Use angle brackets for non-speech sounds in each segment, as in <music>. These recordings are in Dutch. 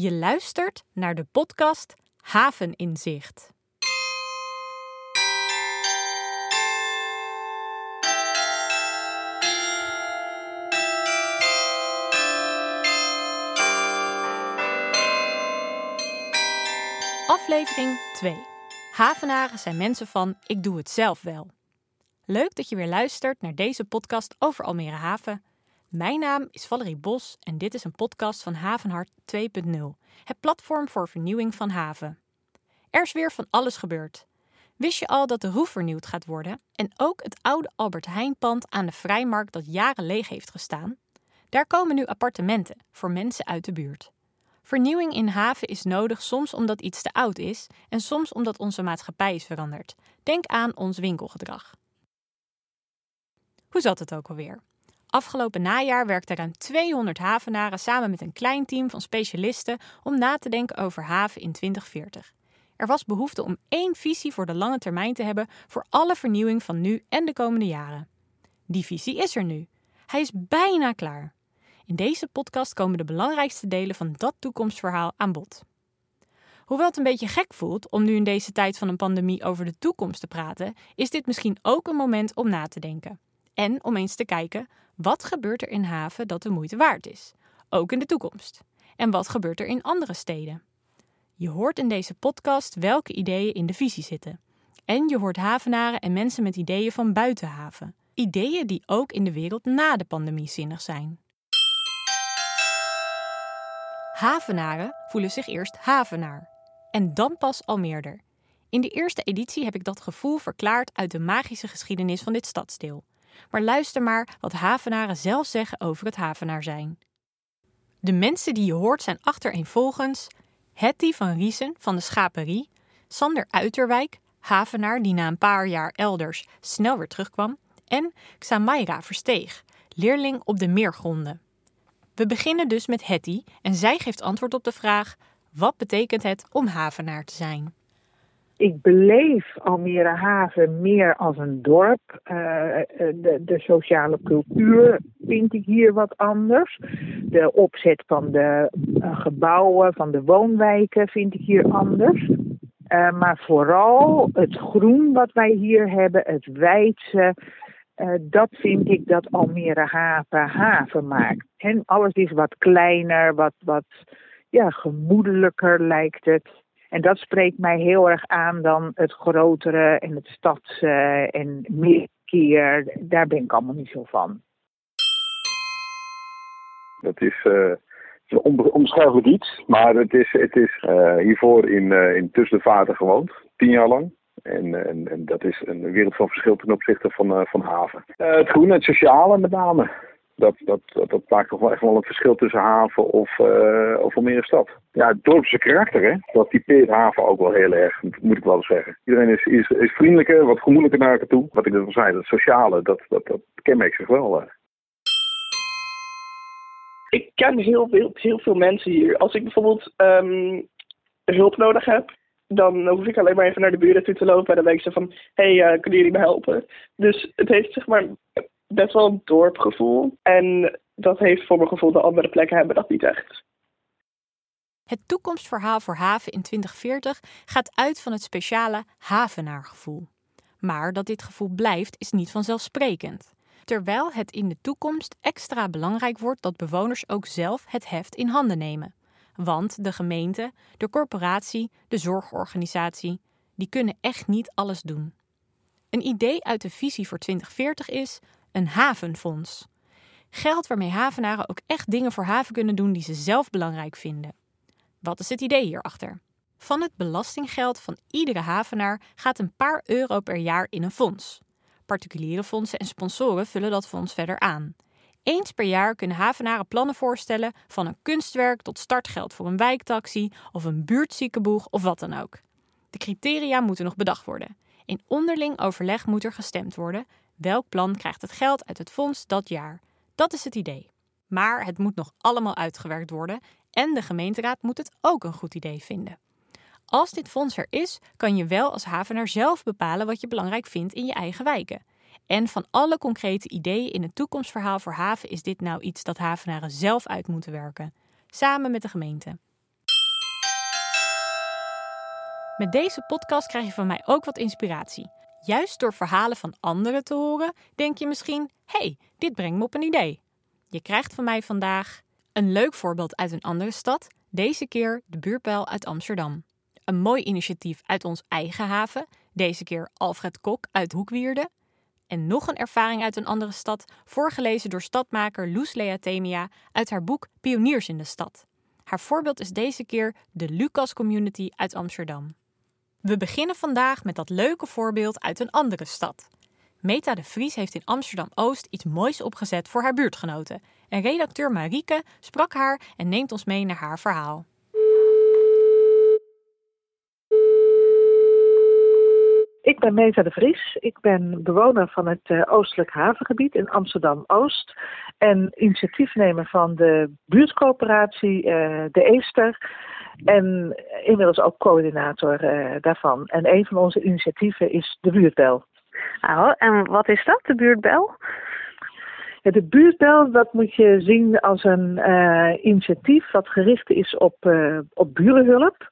Je luistert naar de podcast Haveninzicht. Aflevering 2. Havenaren zijn mensen van ik doe het zelf wel. Leuk dat je weer luistert naar deze podcast over Almere Haven. Mijn naam is Valerie Bos en dit is een podcast van Havenhart 2.0, het platform voor vernieuwing van haven. Er is weer van alles gebeurd. Wist je al dat de Roef vernieuwd gaat worden en ook het oude Albert Heijn-pand aan de Vrijmarkt dat jaren leeg heeft gestaan? Daar komen nu appartementen voor mensen uit de buurt. Vernieuwing in haven is nodig soms omdat iets te oud is en soms omdat onze maatschappij is veranderd. Denk aan ons winkelgedrag. Hoe zat het ook alweer? Afgelopen najaar werkten ruim 200 havenaren samen met een klein team van specialisten om na te denken over haven in 2040. Er was behoefte om één visie voor de lange termijn te hebben voor alle vernieuwing van nu en de komende jaren. Die visie is er nu. Hij is bijna klaar. In deze podcast komen de belangrijkste delen van dat toekomstverhaal aan bod. Hoewel het een beetje gek voelt om nu in deze tijd van een pandemie over de toekomst te praten, is dit misschien ook een moment om na te denken. En om eens te kijken, wat gebeurt er in haven dat de moeite waard is? Ook in de toekomst. En wat gebeurt er in andere steden? Je hoort in deze podcast welke ideeën in de visie zitten. En je hoort havenaren en mensen met ideeën van buiten haven. Ideeën die ook in de wereld na de pandemie zinnig zijn. Havenaren voelen zich eerst havenaar. En dan pas al meerder. In de eerste editie heb ik dat gevoel verklaard uit de magische geschiedenis van dit stadsdeel. Maar luister maar wat havenaren zelf zeggen over het havenaar zijn. De mensen die je hoort zijn achtereenvolgens Hetty van Riesen van de Schaperie, Sander Uiterwijk, havenaar die na een paar jaar elders snel weer terugkwam, en Xamaira Versteeg, leerling op de meergronden. We beginnen dus met Hetty en zij geeft antwoord op de vraag: wat betekent het om havenaar te zijn? Ik beleef Almere Haven meer als een dorp. Uh, de, de, sociale cultuur vind ik hier wat anders. De opzet van de uh, gebouwen, van de woonwijken vind ik hier anders. maar vooral het groen wat wij hier hebben, het wijdse, dat vind ik dat Almere Haven haven maakt. En alles is wat kleiner, wat, wat ja, gemoedelijker lijkt het. En dat spreekt mij heel erg aan dan het grotere en het stadse en meer keer. Daar ben ik allemaal niet zo van. Dat is, uh, een onbeschrijfelijk iets, maar het is, het is uh, hiervoor in, uh, in Tussenvaarten gewoond, tien jaar lang. En, en, en, dat is een wereld van verschil ten opzichte van, van haven. het groene, het sociale met name dat, dat, dat, maakt toch wel echt wel een verschil tussen haven of, uh, of Almere stad. Ja, het dorpse karakter, hè, dat typeert haven ook wel heel erg, moet ik wel zeggen. Iedereen is, is, is vriendelijker, wat gemoedelijker naar elkaar toe. Wat ik net al zei, dat sociale, dat, dat, dat kenmerkt zich wel. Hè. Ik ken heel veel, heel veel mensen hier. Als ik bijvoorbeeld um, hulp nodig heb, dan hoef ik alleen maar even naar de buren toe te lopen en dan denk ik ze van, hé, hey, uh, kunnen jullie me helpen? Dus het heeft zeg maar best wel een dorpgevoel. En dat heeft voor mijn gevoel de andere plekken hebben dat niet echt. Het toekomstverhaal voor haven in 2040 gaat uit van het speciale havenaargevoel. Maar dat dit gevoel blijft is niet vanzelfsprekend. Terwijl het in de toekomst extra belangrijk wordt dat bewoners ook zelf het heft in handen nemen. Want de gemeente, de corporatie, de zorgorganisatie, die kunnen echt niet alles doen. Een idee uit de visie voor 2040 is een havenfonds. Geld waarmee havenaren ook echt dingen voor haven kunnen doen die ze zelf belangrijk vinden. Wat is het idee hierachter? Van het belastinggeld van iedere havenaar gaat een paar euro per jaar in een fonds. Particuliere fondsen en sponsoren vullen dat fonds verder aan. Eens per jaar kunnen havenaren plannen voorstellen van een kunstwerk tot startgeld voor een wijktaxi of een buurtziekenboeg of wat dan ook. De criteria moeten nog bedacht worden. In onderling overleg moet er gestemd worden Welk plan krijgt het geld uit het fonds dat jaar? Dat is het idee. Maar het moet nog allemaal uitgewerkt worden en de gemeenteraad moet het ook een goed idee vinden. Als dit fonds er is, kan je wel als havenaar zelf bepalen wat je belangrijk vindt in je eigen wijken. En van alle concrete ideeën in het toekomstverhaal voor haven is dit nou iets dat havenaren zelf uit moeten werken, samen met de gemeente. Met deze podcast krijg je van mij ook wat inspiratie. Juist door verhalen van anderen te horen, denk je misschien: hey, dit brengt me op een idee. Je krijgt van mij vandaag een leuk voorbeeld uit een andere stad, deze keer de buurpijl uit Amsterdam. Een mooi initiatief uit ons eigen haven, deze keer Alfred Kok uit Hoekwierde. En nog een ervaring uit een andere stad, voorgelezen door stadmaker Loes Leatemia uit haar boek Pioniers in de Stad. Haar voorbeeld is deze keer de Lucas Community uit Amsterdam. We beginnen vandaag met dat leuke voorbeeld uit een andere stad. Meta de Vries heeft in Amsterdam Oost iets moois opgezet voor haar buurtgenoten. En redacteur Marieke sprak haar en neemt ons mee naar haar verhaal. Ik ben Meta de Vries. Ik ben bewoner van het uh, Oostelijk Havengebied in Amsterdam-Oost. En initiatiefnemer van de buurtcoöperatie uh, De Eester. En inmiddels ook coördinator uh, daarvan. En een van onze initiatieven is de buurtbel. Oh, en wat is dat, de buurtbel? Ja, de buurtbel, dat moet je zien als een initiatief wat gericht is op, op burenhulp.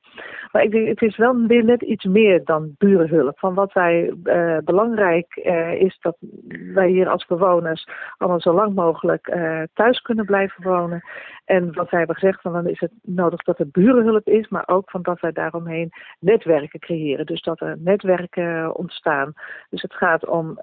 Maar ik denk, het is wel weer net iets meer dan burenhulp. Van wat wij uh, belangrijk uh, is dat wij hier als bewoners allemaal zo lang mogelijk uh, thuis kunnen blijven wonen. En wat wij hebben gezegd, van dan is het nodig dat er burenhulp is, maar ook van dat wij daaromheen netwerken creëren. Dus dat er netwerken ontstaan. Dus het gaat om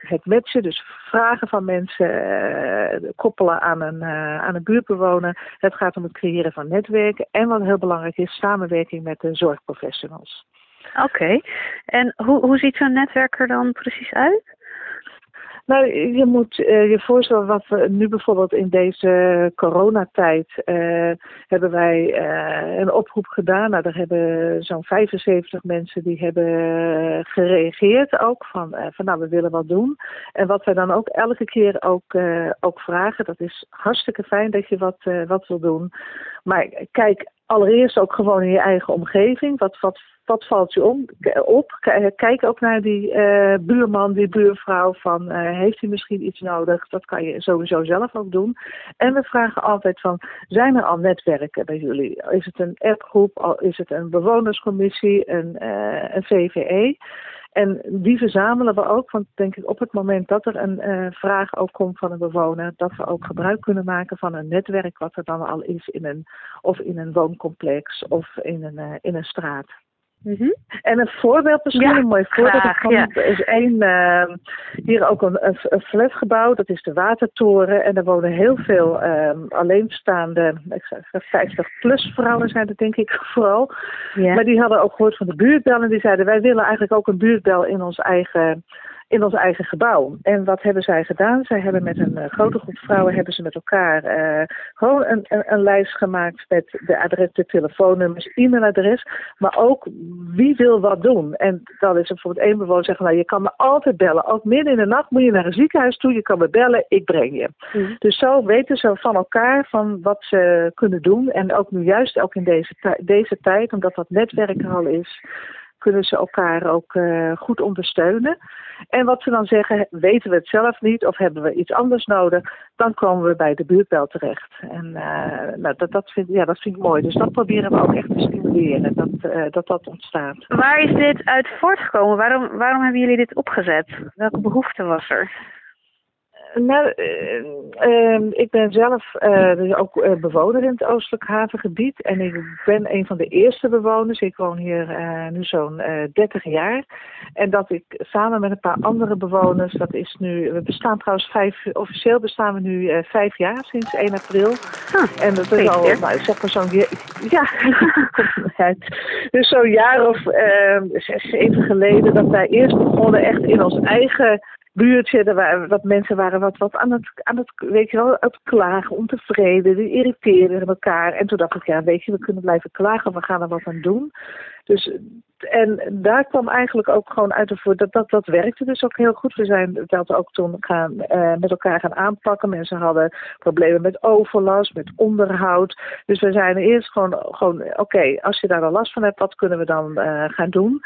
het matchen, dus vragen van mensen koppelen aan een, aan een buurtbewoner. Het gaat om het creëren van netwerken. En wat heel belangrijk is, samenwerking met de zorgprofessionals. Oké, okay. en hoe, hoe ziet zo'n netwerk er dan precies uit? Nou, je moet uh, je voorstellen wat we nu bijvoorbeeld in deze coronatijd uh, hebben wij uh, een oproep gedaan. Nou, daar hebben zo'n 75 mensen die hebben gereageerd ook van, van nou, we willen wat doen. En wat wij dan ook elke keer ook, ook vragen, dat is hartstikke fijn dat je wat, wat wil doen. Maar kijk allereerst ook gewoon in je eigen omgeving. Wat, wat, valt je om, op? Kijk ook naar die uh, buurman, die buurvrouw van uh, heeft hij misschien iets nodig? Dat kan je sowieso zelf ook doen. En we vragen altijd van, zijn er al netwerken bij jullie? Is het een appgroep? Is het een bewonerscommissie? Een, uh, een VVE? En die verzamelen we ook, want denk ik op het moment dat er een uh, vraag ook komt van een bewoner, dat we ook gebruik kunnen maken van een netwerk wat er dan al is in een, of in een wooncomplex of in een, uh, in een straat. Mm -hmm. En een voorbeeld, misschien ja, een mooi voorbeeld. Van, ja. Er is één, uh, hier ook een, een, flatgebouw, dat is de Watertoren. En daar wonen heel veel uh, alleenstaande, ik zeg 50 plus vrouwen zijn het denk ik <laughs> vooral. Ja. Maar die hadden ook gehoord van de buurtbel en die zeiden wij willen eigenlijk ook een buurtbel in ons eigen in ons eigen gebouw. En wat hebben zij gedaan? Zij hebben met een uh, grote groep vrouwen hebben ze met elkaar uh, gewoon een, een, een, lijst gemaakt met de adres, de telefoonnummers, e-mailadres, maar ook wie wil wat doen. En dan is er bijvoorbeeld één bewoner zeggen, nou je kan me altijd bellen. Ook midden in de nacht moet je naar een ziekenhuis toe, je kan me bellen, ik breng je. Mm. Dus zo weten ze van elkaar van wat ze kunnen doen. En ook nu juist ook in deze, deze tijd, omdat dat netwerk er al is, kunnen ze elkaar ook uh, goed ondersteunen. En wat ze dan zeggen, weten we het zelf niet of hebben we iets anders nodig, dan komen we bij de buurtbel terecht. En uh, nou, dat, dat, vind, ja, dat vind ik mooi. Dus dat proberen we ook echt te stimuleren, dat uh, dat, dat ontstaat. Waar is dit uit voortgekomen? Waarom, waarom hebben jullie dit opgezet? Welke behoefte was er? Nou, uh, uh, ik ben zelf uh, dus ook uh, bewoner in het Oostelijk Havengebied. En ik ben een van de eerste bewoners. Ik woon hier nu zo'n 30 jaar. En dat ik samen met een paar andere bewoners, dat is nu, we bestaan trouwens vijf, officieel bestaan we nu vijf jaar, sinds 1 april. Huh, en dat is al, nou, zeg maar zo'n, ja, <laughs> dus zo'n jaar of zes, zeven geleden, dat wij eerst begonnen echt in ons eigen buurtje, er waren, wat mensen waren wat, wat aan, het, aan het, weet je wel, het klagen, ontevreden, die irriteerden elkaar. En toen dacht ik, ja, weet je, we kunnen blijven klagen, we gaan er wat aan doen. Dus, en daar kwam eigenlijk ook gewoon uit ervoor dat, dat dat werkte dus ook heel goed. We zijn dat ook toen gaan, uh, met elkaar gaan aanpakken. Mensen hadden problemen met overlast, met onderhoud. Dus we zijn eerst gewoon, gewoon oké, als je daar al last van hebt, wat kunnen we dan uh, gaan doen?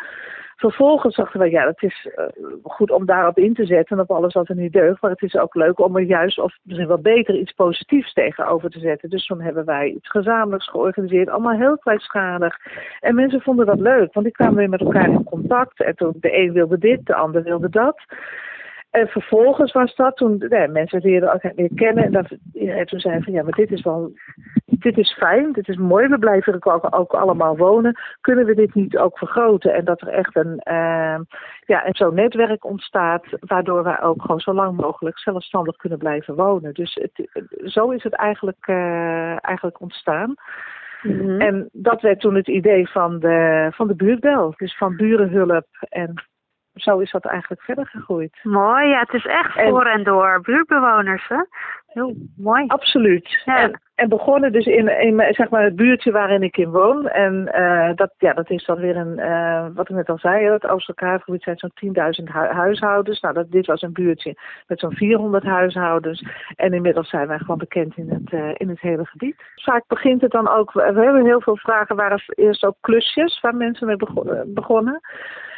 Vervolgens dachten we, ja, het is uh, goed om daarop in te zetten, op alles wat er niet deugt. Maar het is ook leuk om er juist, of misschien wel beter, iets positiefs tegenover te zetten. Dus toen hebben wij iets gezamenlijks georganiseerd, allemaal heel kleinschalig. En mensen vonden dat leuk, want die kwamen weer met elkaar in contact. En toen de een wilde dit, de ander wilde dat. En vervolgens was dat toen nee, mensen leerden elkaar meer kennen. En dat, ja, toen zeiden van ja, maar dit is wel, dit is fijn, dit is mooi. We blijven er ook, ook allemaal wonen. Kunnen we dit niet ook vergroten? En dat er echt een, uh, ja, en zo'n netwerk ontstaat, waardoor wij ook gewoon zo lang mogelijk zelfstandig kunnen blijven wonen. Dus het, zo is het eigenlijk, uh, eigenlijk ontstaan. Mm-hmm. En dat werd toen het idee van de, van de buurtbel. Dus van burenhulp en zo is dat eigenlijk verder gegroeid. Mooi, ja, het is echt voor en door buurtbewoners, hè? Heel mooi. Absoluut. Ja. En, en begonnen dus in, in zeg maar, het buurtje waarin ik in woon. En uh, dat, ja, dat is dan weer een, uh, wat ik net al zei, het Oosterkaargebied zijn zo'n 10.000 hu huishoudens. Nou, dat, dit was een buurtje met zo'n 400 huishoudens. En inmiddels zijn wij gewoon bekend in het, uh, in het hele gebied. Vaak begint het dan ook, we hebben heel veel vragen, waren eerst ook klusjes waar mensen mee begonnen.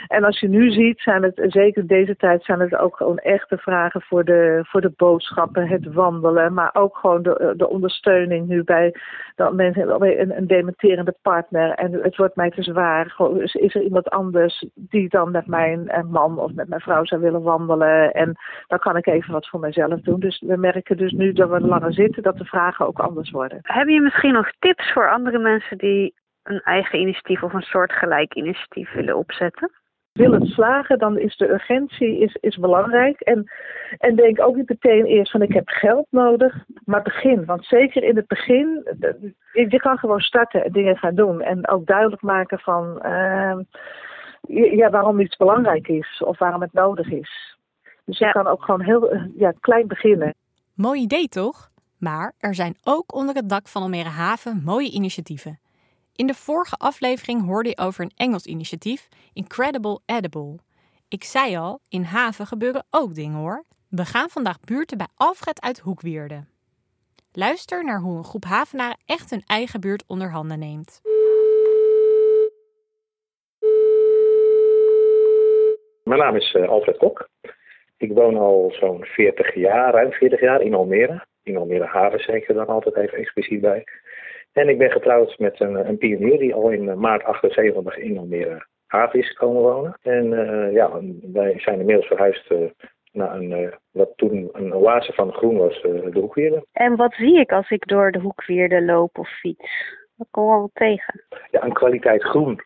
En als je nu ziet, zijn het, zeker deze tijd, zijn het ook gewoon echte vragen voor de, voor de boodschappen, het wandelen, maar ook gewoon de, de ondersteuning nu bij dat mensen, een, een dementerende partner en het wordt mij te zwaar. Is, is er iemand anders die dan met mijn man of met mijn vrouw zou willen wandelen en dan kan ik even wat voor mezelf doen. Dus we merken dus nu dat we langer zitten, dat de vragen ook anders worden. Heb je misschien nog tips voor andere mensen die een eigen initiatief of een soortgelijk initiatief willen opzetten? Wil het slagen, dan is de urgentie is, is belangrijk. En, en denk ook niet meteen eerst van ik heb geld nodig, maar begin. Want zeker in het begin, je kan gewoon starten en dingen gaan doen. En ook duidelijk maken van uh, ja, waarom iets belangrijk is of waarom het nodig is. Dus je kan ook gewoon heel ja, klein beginnen. Mooi idee toch? Maar er zijn ook onder het dak van Almere Haven mooie initiatieven. In de vorige aflevering hoorde je over een Engels initiatief, Incredible Edible. Ik zei al, in Haven gebeuren ook dingen hoor. We gaan vandaag buurten bij Alfred uit Hoekwierde. Luister naar hoe een groep Havenaren echt hun eigen buurt onder handen neemt. Mijn naam is uh, Alfred Kok. Ik woon al zo'n 40 jaar, ruim 40 jaar in Almere. In Almere Haven zeker dan altijd even expliciet bij. En ik ben getrouwd met een, een pionier die al in maart 78 in Almere Haven is komen wonen. En uh, ja, wij zijn inmiddels verhuisd uh, naar een, wat toen een oase van groen was, de Hoekwierde. En wat zie ik als ik door de Hoekwierde loop of fiets? Wat kom ik al tegen? Ja, een kwaliteit groen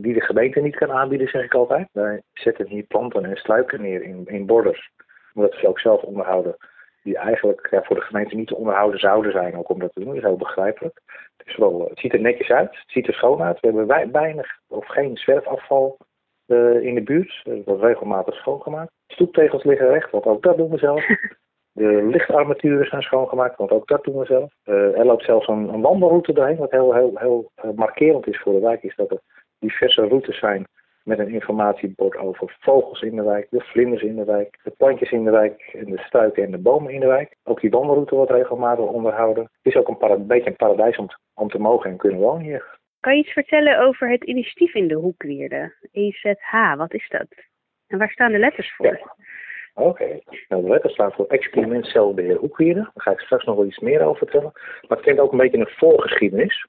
die de gemeente niet kan aanbieden, zeg ik altijd. Wij zetten hier planten en struiken neer in, in borders, omdat we ze ook zelf onderhouden die eigenlijk ja, voor de gemeente niet te onderhouden zouden zijn, ook om dat te doen. Dat is heel begrijpelijk. Het, is wel, het ziet er netjes uit, het ziet er schoon uit. We hebben weinig of geen zwerfafval uh, in de buurt. Dat wordt regelmatig schoongemaakt. Stoeptegels liggen recht, want ook dat doen we zelf. <laughs> De lichtarmaturen zijn schoongemaakt, want ook dat doen we zelf. Uh, er loopt zelfs een, een wandelroute doorheen, wat heel, heel, heel uh, markerend is voor de wijk, is dat er diverse routes zijn met een informatiebord over vogels in de wijk, de vlinders in de wijk, de plantjes in de wijk en de struiken en de bomen in de wijk. Ook die wandelroute wordt regelmatig onderhouden. Het is ook een, een beetje een paradijs om, om te mogen en kunnen wonen hier. Kan je iets vertellen over het initiatief in de Hoekwierde? EZH, wat is dat? En waar staan de letters voor? Ja. Oké, okay. nou, de letters staan voor Experiment Celbeheer Hoekwierde. Daar ga ik straks nog wel iets meer over vertellen. Maar het kent ook een beetje een voorgeschiedenis.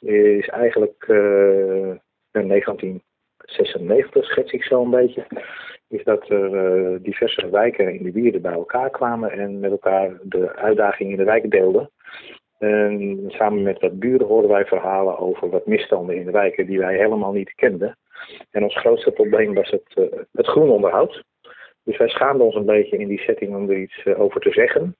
Is eigenlijk uh, in 19 96 schets ik zo een beetje, is dat er uh, diverse wijken in de wierde bij elkaar kwamen en met elkaar de uitdagingen in de wijk deelden. En samen met wat buren hoorden wij verhalen over wat misstanden in de wijken die wij helemaal niet kenden. En ons grootste probleem was het, uh, het groenonderhoud. Dus wij schaamden ons een beetje in die setting om er iets uh, over te zeggen.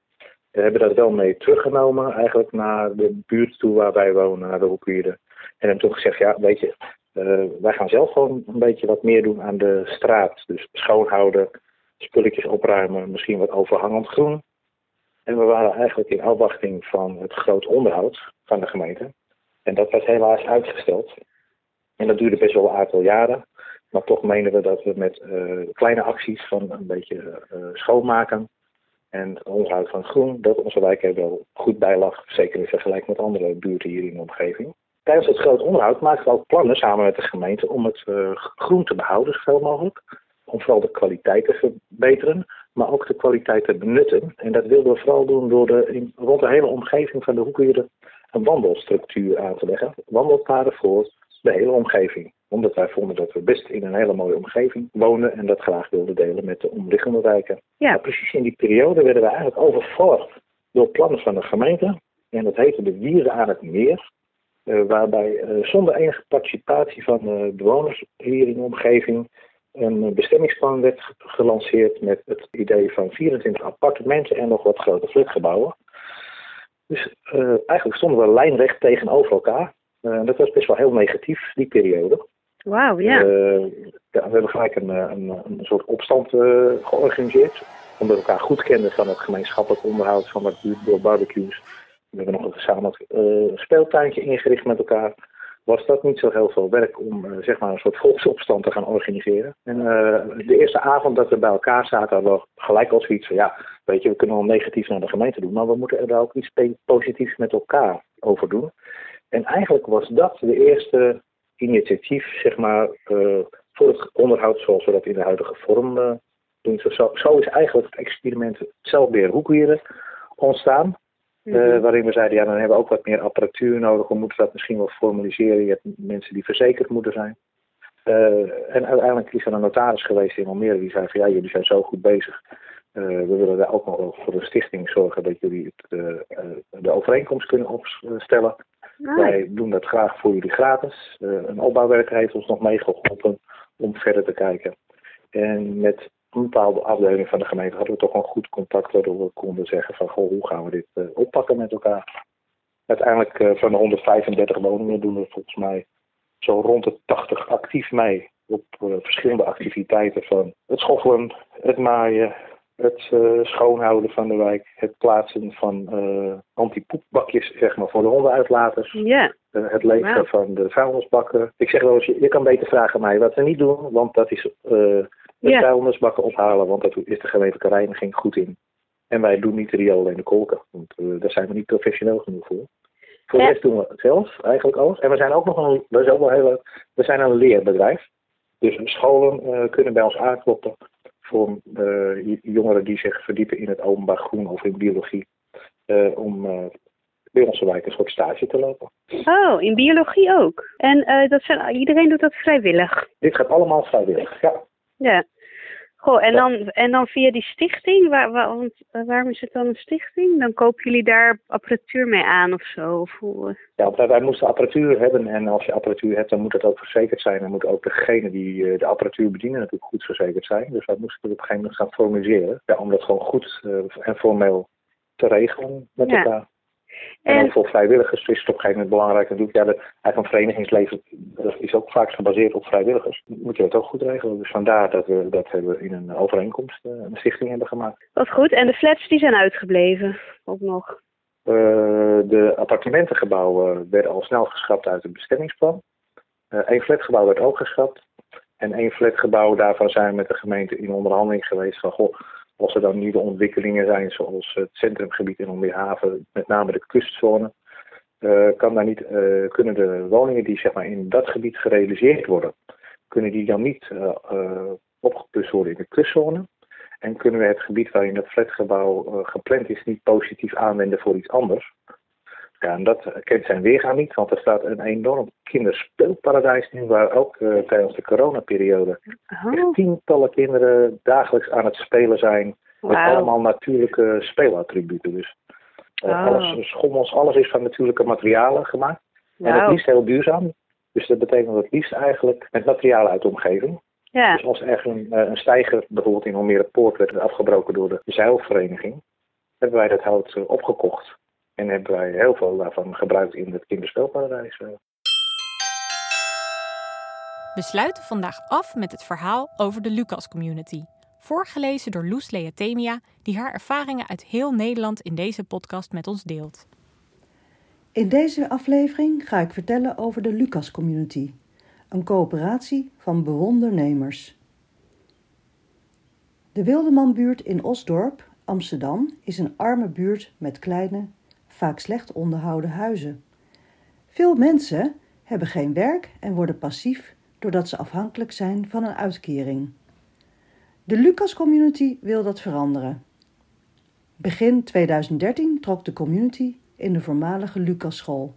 We hebben dat wel mee teruggenomen eigenlijk naar de buurt toe waar wij wonen, naar de Hoekwierde. En hebben toen gezegd, ja weet je, wij gaan zelf gewoon een beetje wat meer doen aan de straat. Dus schoonhouden, spulletjes opruimen, misschien wat overhangend groen. En we waren eigenlijk in afwachting van het groot onderhoud van de gemeente. En dat werd helaas uitgesteld. En dat duurde best wel een aantal jaren. Maar toch menen we dat we met uh, kleine acties van een beetje uh, schoonmaken en onderhoud van groen, dat onze wijk er wel goed bij lag. Zeker in vergelijking met andere buurten hier in de omgeving. Tijdens het groot onderhoud maakten we ook plannen samen met de gemeente om het uh, groen te behouden zoveel mogelijk. Om vooral de kwaliteit te verbeteren, maar ook de kwaliteit te benutten. En dat wilden we vooral doen door de, in, rond de hele omgeving van de hoekwierde een wandelstructuur aan te leggen. Wandelpaden voor de hele omgeving. Omdat wij vonden dat we best in een hele mooie omgeving wonen en dat graag wilden delen met de omliggende wijken. Ja. precies in die periode werden we eigenlijk overvallen door plannen van de gemeente. En dat heette de Wieren aan het Meer. Uh, waarbij uh, zonder enige participatie van uh, bewoners hier in de omgeving een bestemmingsplan werd gelanceerd met het idee van 24 appartementen en nog wat grote flatgebouwen. Dus eigenlijk stonden we lijnrecht tegenover elkaar. Uh, dat was best wel heel negatief, die periode. Wauw, ja. Uh, ja. We hebben gelijk een, een, een soort opstand georganiseerd. Omdat we elkaar goed kenden van het gemeenschappelijk onderhoud van wat door barbecues. We hebben nog een gezamenlijk speeltuintje ingericht met elkaar. Was dat niet zo heel veel werk om zeg maar een soort volksopstand te gaan organiseren. En de eerste avond dat we bij elkaar zaten, hadden we gelijk al zoiets van ja, weet je, we kunnen wel negatief naar de gemeente doen, maar we moeten er ook iets positiefs met elkaar over doen. En eigenlijk was dat de eerste initiatief, zeg maar, uh, voor het onderhoud zoals we dat in de huidige vorm doen. Zo, zo, is eigenlijk het experiment zelfbeheer hoekwieren ontstaan. Uh, waarin we zeiden, ja, dan hebben we ook wat meer apparatuur nodig. We moeten dat misschien wel formaliseren. Je hebt mensen die verzekerd moeten zijn. en uiteindelijk is er een notaris geweest in Almere die zei van, ja, jullie zijn zo goed bezig. we willen daar ook nog voor de stichting zorgen dat jullie het, de overeenkomst kunnen opstellen. Wij doen dat graag voor jullie gratis. Een opbouwwerker heeft ons nog meegeholpen om verder te kijken. En met een bepaalde afdeling van de gemeente hadden we toch een goed contact waardoor we konden zeggen van goh, hoe gaan we dit uh, oppakken met elkaar. Uiteindelijk uh, van de 135 woningen doen we volgens mij zo rond de 80 actief mee op verschillende activiteiten van het schoffelen, het maaien, het uh, schoonhouden van de wijk, het plaatsen van uh, antipoepbakjes zeg maar, voor de hondenuitlaters, yeah. uh, het wow. van de vuilnisbakken. Ik zeg wel eens, je, je, kan beter vragen aan mij wat we niet doen, want dat is de yeah. vuilnisbakken ophalen, want dat is de gemeentelijke reiniging goed in. En wij doen niet de riolen en de kolken, want daar zijn we niet professioneel genoeg voor. Voor de rest doen we het zelf, eigenlijk alles. En we zijn ook nog een, dat is ook wel heel we zijn een leerbedrijf. Dus scholen kunnen bij ons aankloppen voor uh, jongeren die zich verdiepen in het openbaar groen of in biologie. Uh, om uh, bij onze wijk een soort stage te lopen. Oh, in biologie ook. En dat zijn, iedereen doet dat vrijwillig? Dit gaat allemaal vrijwillig, ja. Ja. Goh, en, dan, en dan via die stichting, waar, waar, want, waarom is het dan een stichting? Dan kopen jullie daar apparatuur mee aan of zo? Of hoe? Ja, wij, moesten apparatuur hebben en als je apparatuur hebt, dan moet het ook verzekerd zijn. Dan moet ook degene die de apparatuur bedienen natuurlijk goed verzekerd zijn. Dus wij moesten het op een gegeven moment gaan formaliseren. Ja, om dat gewoon goed en formeel te regelen met ja. elkaar. En, en voor vrijwilligers is het op een gegeven moment belangrijk natuurlijk. Ja, de, eigenlijk een verenigingsleven dat is ook vaak gebaseerd op vrijwilligers. Moet je dat ook goed regelen. Dus vandaar dat we dat hebben in een overeenkomst uh, een stichting hebben gemaakt. Wat goed. En de flats die zijn uitgebleven ook nog? Uh, de appartementengebouwen werden al snel geschrapt uit het bestemmingsplan. Eén uh, flatgebouw werd ook geschrapt. En één flatgebouw, daarvan zijn we met de gemeente in onderhandeling geweest van goh, als er dan nieuwe ontwikkelingen zijn, zoals het centrumgebied in Omweerhaven, met name de kustzone, uh, kan daar niet, uh, kunnen de woningen die zeg maar, in dat gebied gerealiseerd worden, kunnen die dan niet uh, worden in de kustzone? En kunnen we het gebied waarin het flatgebouw gepland is niet positief aanwenden voor iets anders? Ja, en dat kent zijn weergaan niet, want er staat een enorm kinderspeelparadijs nu, waar ook uh, tijdens de coronaperiode oh. tientallen kinderen dagelijks aan het spelen zijn. Wow. Met allemaal natuurlijke speelattributen. Dus uh, oh. alles, schommels, alles is van natuurlijke materialen gemaakt. Wow. En het liefst heel duurzaam. Dus dat betekent het liefst eigenlijk met materialen uit de omgeving. Ja. Dus als er een, een stijger bijvoorbeeld in Almere Poort werd afgebroken door de zeilvereniging, hebben wij dat hout opgekocht. En hebben wij heel veel daarvan gebruikt in het kinderspelparadijs. We sluiten vandaag af met het verhaal over de Lucas Community. Voorgelezen door Loes Leatemia, die haar ervaringen uit heel Nederland in deze podcast met ons deelt. In deze aflevering ga ik vertellen over de Lucas Community, een coöperatie van bewondernemers. De Wildemanbuurt in Osdorp, Amsterdam, is een arme buurt met kleine, vaak slecht onderhouden huizen. Veel mensen hebben geen werk en worden passief doordat ze afhankelijk zijn van een uitkering. De Lucas Community wil dat veranderen. Begin 2013 trok de community in de voormalige Lucas School.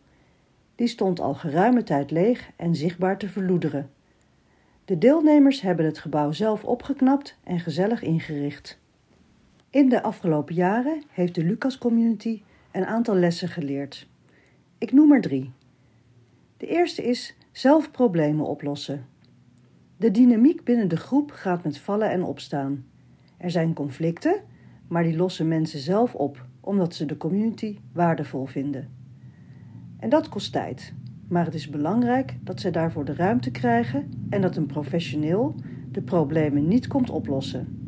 Die stond al geruime tijd leeg en zichtbaar te verloederen. De deelnemers hebben het gebouw zelf opgeknapt en gezellig ingericht. In de afgelopen jaren heeft de Lucas Community een aantal lessen geleerd. Ik noem er drie. De eerste is zelf problemen oplossen. De dynamiek binnen de groep gaat met vallen en opstaan. Er zijn conflicten, maar die lossen mensen zelf op omdat ze de community waardevol vinden. En dat kost tijd, maar het is belangrijk dat zij daarvoor de ruimte krijgen en dat een professioneel de problemen niet komt oplossen.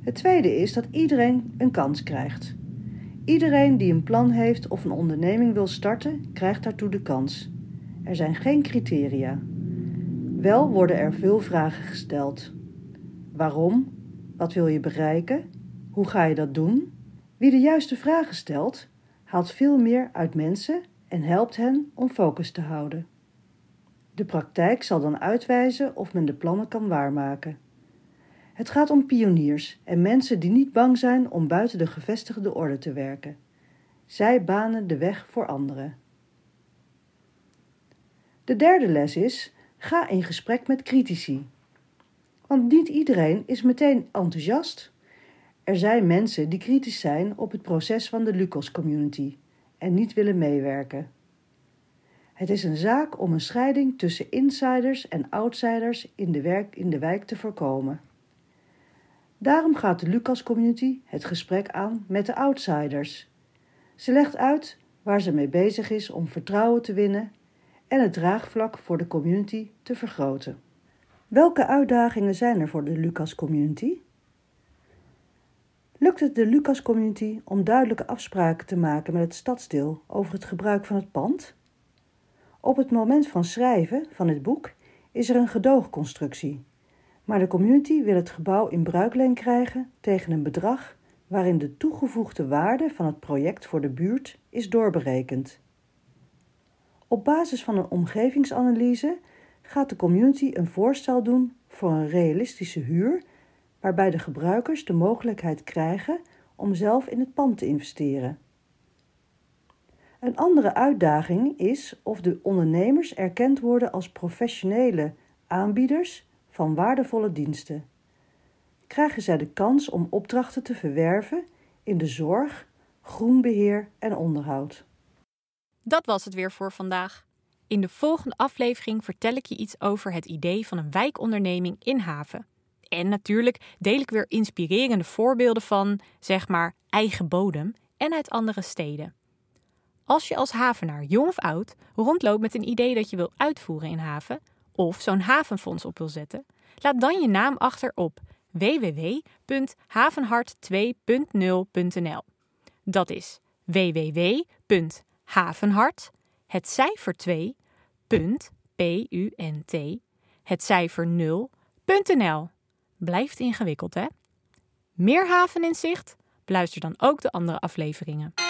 Het tweede is dat iedereen een kans krijgt. Iedereen die een plan heeft of een onderneming wil starten, krijgt daartoe de kans. Er zijn geen criteria. Wel worden er veel vragen gesteld. Waarom? Wat wil je bereiken? Hoe ga je dat doen? Wie de juiste vragen stelt, haalt veel meer uit mensen en helpt hen om focus te houden. De praktijk zal dan uitwijzen of men de plannen kan waarmaken. Het gaat om pioniers en mensen die niet bang zijn om buiten de gevestigde orde te werken. Zij banen de weg voor anderen. De derde les is: ga in gesprek met critici. Want niet iedereen is meteen enthousiast. Er zijn mensen die kritisch zijn op het proces van de Lucas Community en niet willen meewerken. Het is een zaak om een scheiding tussen insiders en outsiders in de wijk te voorkomen. Daarom gaat de Lucas Community het gesprek aan met de outsiders. Ze legt uit waar ze mee bezig is om vertrouwen te winnen en het draagvlak voor de community te vergroten. Welke uitdagingen zijn er voor de Lucas Community? Lukt het de Lucas Community om duidelijke afspraken te maken met het stadsdeel over het gebruik van het pand? Op het moment van schrijven van het boek is er een gedoogconstructie, maar de community wil het gebouw in bruikleen krijgen tegen een bedrag waarin de toegevoegde waarde van het project voor de buurt is doorberekend. Op basis van een omgevingsanalyse gaat de community een voorstel doen voor een realistische huur, waarbij de gebruikers de mogelijkheid krijgen om zelf in het pand te investeren. Een andere uitdaging is of de ondernemers erkend worden als professionele aanbieders van waardevolle diensten. Krijgen zij de kans om opdrachten te verwerven in de zorg, groenbeheer en onderhoud. Dat was het weer voor vandaag. In de volgende aflevering vertel ik je iets over het idee van een wijkonderneming in haven. En natuurlijk deel ik weer inspirerende voorbeelden van, zeg maar, eigen bodem en uit andere steden. Als je als havenaar, jong of oud, rondloopt met een idee dat je wil uitvoeren in haven, of zo'n havenfonds op wil zetten, laat dan je naam achter op www.havenhart2.0.nl. Dat is www.havenhart, het cijfer 2, punt, het cijfer 0.nl. Blijft ingewikkeld, hè? Meer haven in zicht? Beluister dan ook de andere afleveringen.